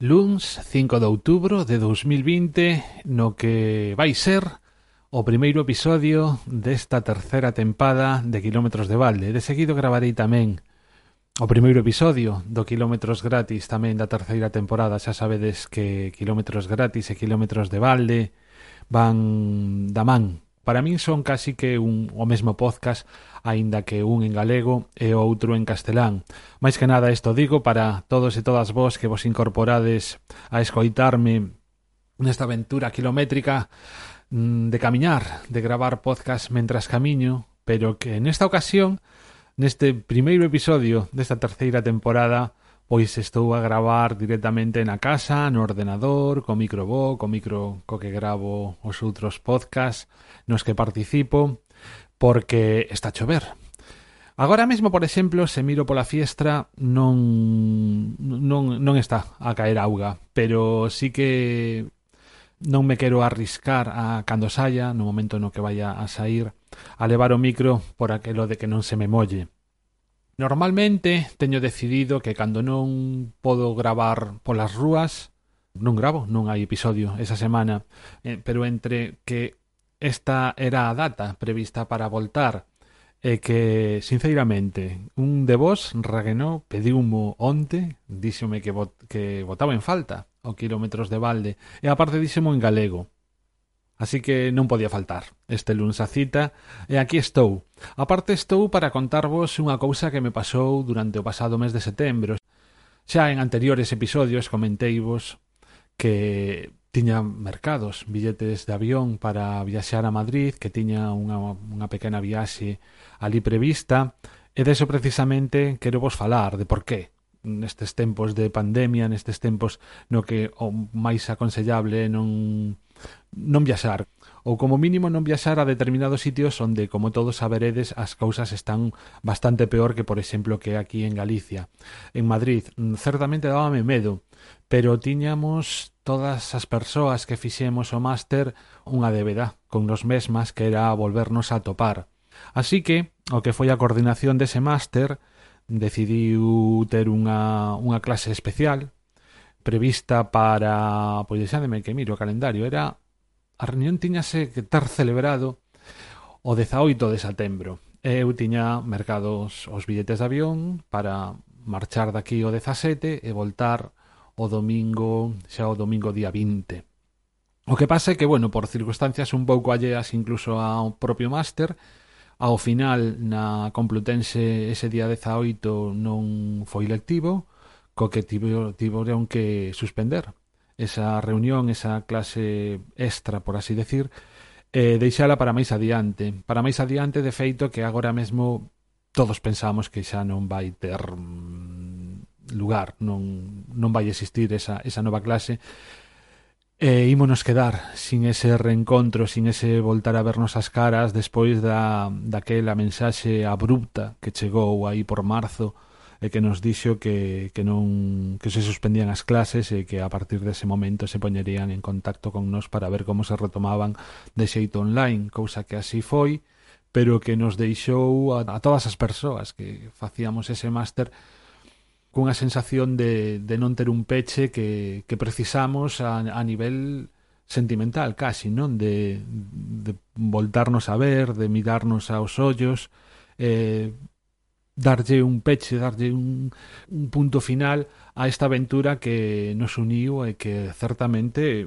luns 5 de outubro de 2020 no que vai ser o primeiro episodio desta terceira tempada de Kilómetros de Valde. De seguido gravarei tamén o primeiro episodio do Kilómetros Gratis tamén da terceira temporada. Xa sabedes que Kilómetros Gratis e Kilómetros de Valde van da man Para min son casi que un o mesmo podcast, aínda que un en galego e outro en castelán. Mais que nada isto digo para todos e todas vos que vos incorporades a escoitarme nesta aventura kilométrica mm, de camiñar, de gravar podcast mentras camiño, pero que nesta ocasión, neste primeiro episodio desta terceira temporada, Pois estou a gravar directamente na casa, no ordenador, co microbo, co micro co que gravo os outros podcast nos que participo, porque está a chover. Agora mesmo, por exemplo, se miro pola fiestra non, non, non está a caer auga, pero sí que non me quero arriscar a cando saia, no momento no que vaya a sair, a levar o micro por aquelo de que non se me molle. Normalmente teño decidido que cando non podo gravar polas rúas non gravo, non hai episodio esa semana, eh, pero entre que esta era a data prevista para voltar e que, sinceramente, un de vos, Raguenó, pediumo onte, díxome que, vot, que votaba en falta o quilómetros de balde, e aparte díxemo en galego. Así que non podía faltar. Este lunes a cita e aquí estou. Aparte estou para contarvos unha cousa que me pasou durante o pasado mes de setembro. Xa en anteriores episodios comenteivos que tiña mercados, billetes de avión para viaxar a Madrid, que tiña unha, unha pequena viaxe ali prevista, e deso precisamente quero vos falar de por qué nestes tempos de pandemia, nestes tempos no que o máis aconsellable non non viaxar, ou como mínimo non viaxar a determinados sitios onde, como todos saberedes, as cousas están bastante peor que, por exemplo, que aquí en Galicia. En Madrid, mm, certamente dábame medo, pero tiñamos todas as persoas que fixemos o máster unha débeda con nos mesmas que era volvernos a topar. Así que, o que foi a coordinación dese máster, decidiu ter unha, unha clase especial prevista para, pois deixádeme que miro o calendario, era a reunión tiñase que ter celebrado o 18 de setembro. Eu tiña mercados os billetes de avión para marchar daqui o 17 e voltar o domingo, xa o domingo día 20. O que pasa é que, bueno, por circunstancias un pouco alleas incluso ao propio máster, ao final na Complutense ese día 18 non foi lectivo, co que tiveron que suspender esa reunión, esa clase extra, por así decir, e deixala para máis adiante. Para máis adiante, de feito, que agora mesmo todos pensamos que xa non vai ter mm, lugar, non, non vai existir esa, esa nova clase, e ímonos quedar sin ese reencontro, sin ese voltar a vernos as caras despois da, daquela mensaxe abrupta que chegou aí por marzo, e que nos dixo que, que non que se suspendían as clases e que a partir dese momento se poñerían en contacto con nós para ver como se retomaban de xeito online, cousa que así foi, pero que nos deixou a, a todas as persoas que facíamos ese máster cunha sensación de, de non ter un peche que, que precisamos a, a nivel sentimental casi, non? De, de voltarnos a ver, de mirarnos aos ollos, eh, darlle un peche, darlle un, un punto final a esta aventura que nos uniu e que certamente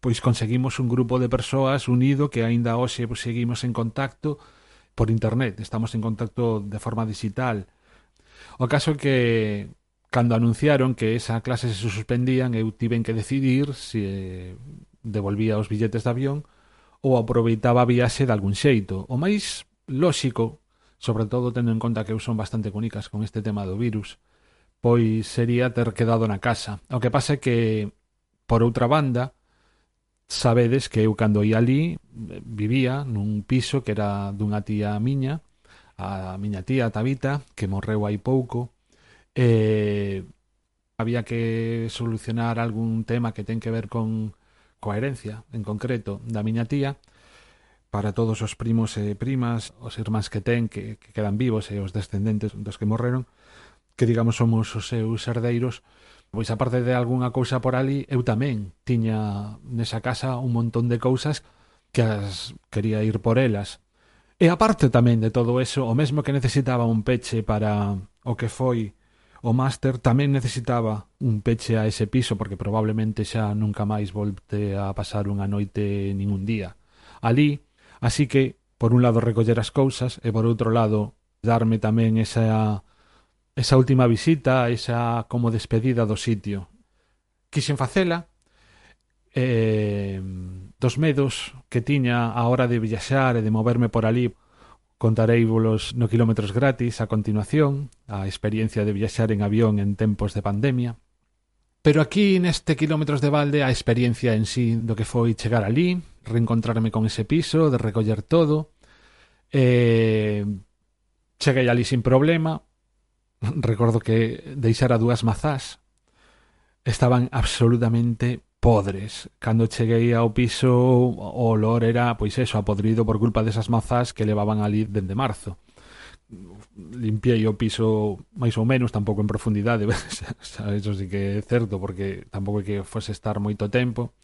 pois conseguimos un grupo de persoas unido que aínda hoxe pois, seguimos en contacto por internet, estamos en contacto de forma digital. O caso que cando anunciaron que esa clase se suspendían, eu tiven que decidir se devolvía os billetes de avión ou aproveitaba a viaxe de algún xeito. O máis lóxico sobre todo tendo en conta que eu son bastante cunicas con este tema do virus, pois sería ter quedado na casa. O que pasa é que, por outra banda, sabedes que eu cando ia ali eh, vivía nun piso que era dunha tía miña, a miña tía Tabita, que morreu hai pouco, e había que solucionar algún tema que ten que ver con coherencia, en concreto, da miña tía, e para todos os primos e primas, os irmáns que ten, que, que quedan vivos e os descendentes dos que morreron, que digamos somos os seus herdeiros, pois aparte de algunha cousa por ali, eu tamén tiña nesa casa un montón de cousas que as quería ir por elas. E aparte tamén de todo eso, o mesmo que necesitaba un peche para o que foi o máster, tamén necesitaba un peche a ese piso porque probablemente xa nunca máis volte a pasar unha noite ningún día. Ali Así que, por un lado, recoller as cousas e, por outro lado, darme tamén esa, esa última visita, esa como despedida do sitio. Quixen facela, eh, dos medos que tiña a hora de viaxar e de moverme por ali contarei volos no kilómetros gratis a continuación a experiencia de viaxar en avión en tempos de pandemia pero aquí neste kilómetros de balde a experiencia en sí do que foi chegar ali reencontrarme con ese piso, de recoller todo. Eh, cheguei ali sin problema. Recordo que deixara dúas mazás. Estaban absolutamente podres. Cando cheguei ao piso, o olor era, pois eso, apodrido por culpa desas mazás que levaban ali dende marzo. Limpiei o piso máis ou menos, tampouco en profundidade, sabes, eso sí que é certo, porque tampouco é que fose estar moito tempo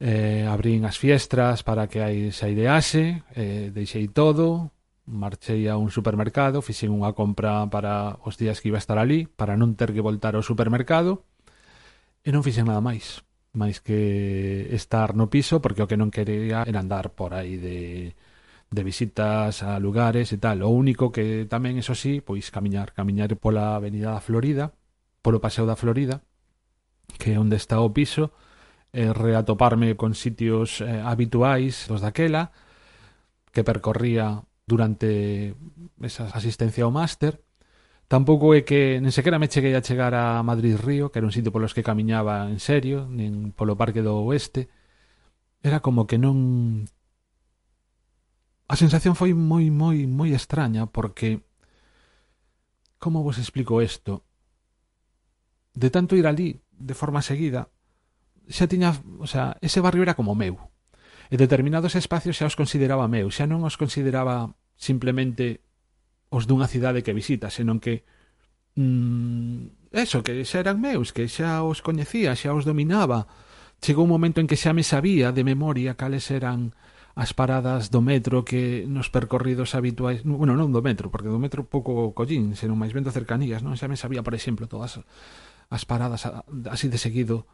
eh, abrín as fiestras para que aí se idease, eh, deixei todo, marchei a un supermercado, fixen unha compra para os días que iba a estar ali, para non ter que voltar ao supermercado, e non fixen nada máis, máis que estar no piso, porque o que non quería era andar por aí de, de visitas a lugares e tal. O único que tamén, eso sí, pois camiñar, camiñar pola avenida da Florida, polo paseo da Florida, que é onde está o piso, eh, reatoparme con sitios eh, habituais dos daquela que percorría durante esa asistencia ao máster. Tampouco é que nen sequera me cheguei a chegar a Madrid Río, que era un sitio polos que camiñaba en serio, nin polo Parque do Oeste. Era como que non... A sensación foi moi, moi, moi extraña, porque... Como vos explico isto? De tanto ir ali, de forma seguida, xa tiña, o sea, ese barrio era como meu. E determinados espacios xa os consideraba meu, xa non os consideraba simplemente os dunha cidade que visita, senón que mm, eso, que xa eran meus, que xa os coñecía, xa os dominaba. Chegou un momento en que xa me sabía de memoria cales eran as paradas do metro que nos percorridos habituais, bueno, non do metro, porque do metro pouco collín, senón máis ben cercanías, non? Xa me sabía, por exemplo, todas as paradas así de seguido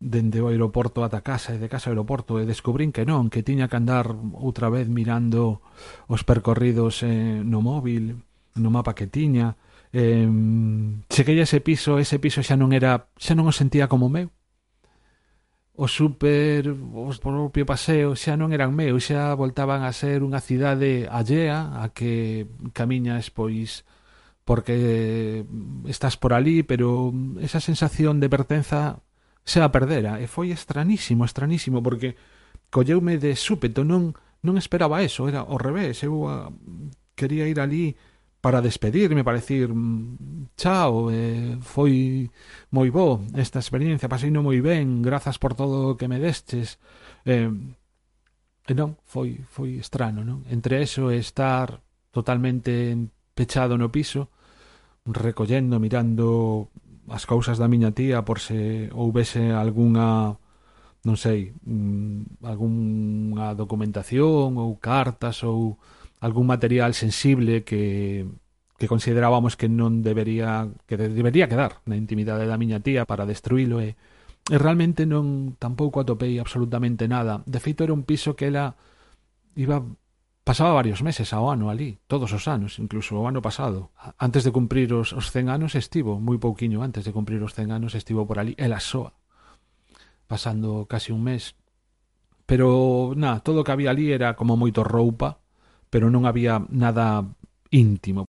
dende o aeroporto ata casa e de casa ao aeroporto e descubrín que non, que tiña que andar outra vez mirando os percorridos eh, no móvil, no mapa que tiña. Eh, cheguei a ese piso, ese piso xa non era, xa non o sentía como meu. O super, o propio paseo xa non eran meus, xa voltaban a ser unha cidade allea a que camiñas pois porque estás por ali, pero esa sensación de pertenza se a perdera e foi estranísimo, estranísimo porque colleume de súpeto, non non esperaba eso, era ao revés, eu a, quería ir ali para despedirme, para decir mm, chao, eh, foi moi bo esta experiencia, pasei no moi ben, grazas por todo o que me destes. Eh, e non, foi foi estrano, non? Entre eso e estar totalmente pechado no piso, recollendo, mirando as cousas da miña tía por se houvese algunha non sei, mm, algunha documentación ou cartas ou algún material sensible que que considerábamos que non debería que debería quedar na intimidade da miña tía para destruílo e, e realmente non tampouco atopei absolutamente nada. De feito era un piso que ela iba pasaba varios meses ao ano ali, todos os anos, incluso o ano pasado. Antes de cumprir os, os 100 anos estivo, moi pouquiño antes de cumprir os 100 anos estivo por ali, ela soa, pasando casi un mes. Pero, na, todo o que había ali era como moito roupa, pero non había nada íntimo.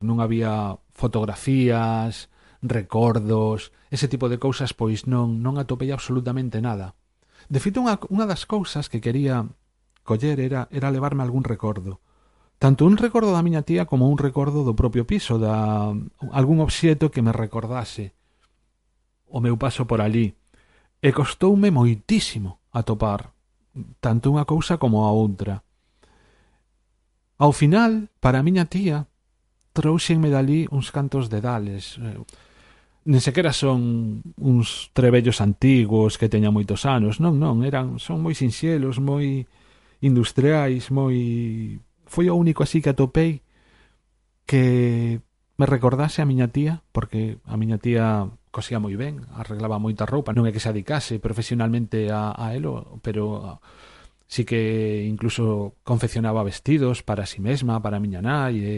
Non había fotografías, recordos, ese tipo de cousas, pois non, non atopei absolutamente nada. De feito, unha, unha das cousas que quería coller era, era levarme algún recordo. Tanto un recordo da miña tía como un recordo do propio piso, da algún obxeto que me recordase o meu paso por ali. E costoume moitísimo atopar tanto unha cousa como a outra. Ao final, para a miña tía, trouxenme dali uns cantos dedales. Nen sequera son uns trebellos antigos que teñan moitos anos, non, non, eran son moi sinxelos, moi industriais moi foi o único así que atopei que me recordase a miña tía porque a miña tía cosía moi ben, arreglaba moita roupa, non é que se adicase profesionalmente a, a elo, pero ah, sí que incluso confeccionaba vestidos para si sí mesma, para a miña nai, e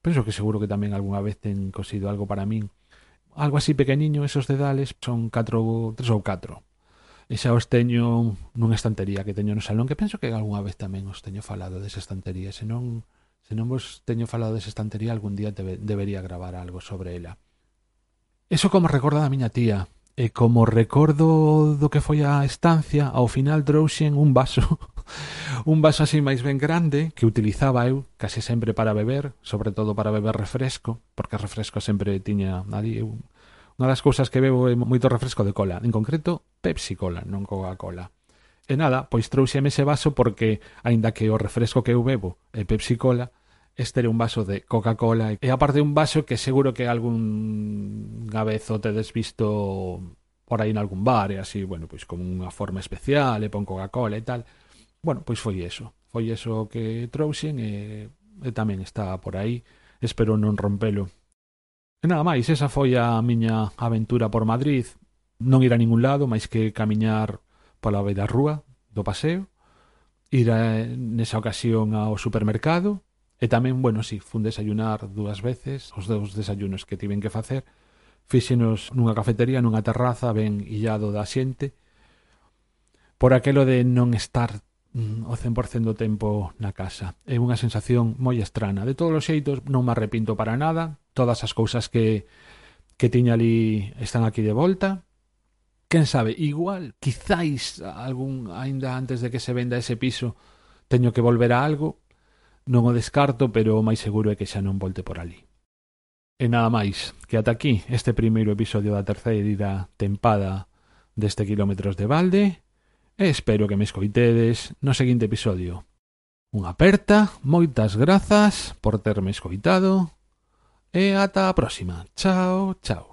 penso que seguro que tamén algunha vez ten cosido algo para min. Algo así pequeniño, esos dedales, son catro, tres ou catro. E xa os teño nunha estantería que teño no salón, que penso que algunha vez tamén os teño falado desa estantería. Se non, se non vos teño falado desa estantería, algún día debe, debería gravar algo sobre ela. Eso como recorda da miña tía, e como recordo do que foi a estancia, ao final trouxen un vaso, un vaso así máis ben grande que utilizaba eu case sempre para beber, sobre todo para beber refresco, porque refresco sempre tiña ali eu Unha das cousas que bebo é moito refresco de cola, en concreto Pepsi Cola, non Coca-Cola. E nada, pois trouxeme ese vaso porque, aínda que o refresco que eu bebo é Pepsi Cola, este era un vaso de Coca-Cola e aparte un vaso que seguro que algún gabezo te tedes visto por aí en algún bar e así, bueno, pois como unha forma especial e pon Coca-Cola e tal. Bueno, pois foi eso. Foi eso que trouxen e, e tamén está por aí. Espero non rompelo. E nada máis, esa foi a miña aventura por Madrid. Non ir a ningún lado, máis que camiñar pola da rúa do paseo, ir a, nesa ocasión ao supermercado, e tamén, bueno, si, sí, fun desayunar dúas veces, os dous desayunos que tiven que facer, fixenos nunha cafetería, nunha terraza ben illado da xente, por aquelo de non estar Mm, o 100% do tempo na casa. É unha sensación moi estrana. De todos os xeitos, non me arrepinto para nada. Todas as cousas que, que tiña ali están aquí de volta. Quen sabe, igual, quizáis algún, aínda antes de que se venda ese piso, teño que volver a algo. Non o descarto, pero o máis seguro é que xa non volte por ali. E nada máis, que ata aquí este primeiro episodio da terceira tempada deste Kilómetros de Balde e espero que me escoitedes no seguinte episodio. Unha aperta, moitas grazas por terme escoitado e ata a próxima. Chao, chao.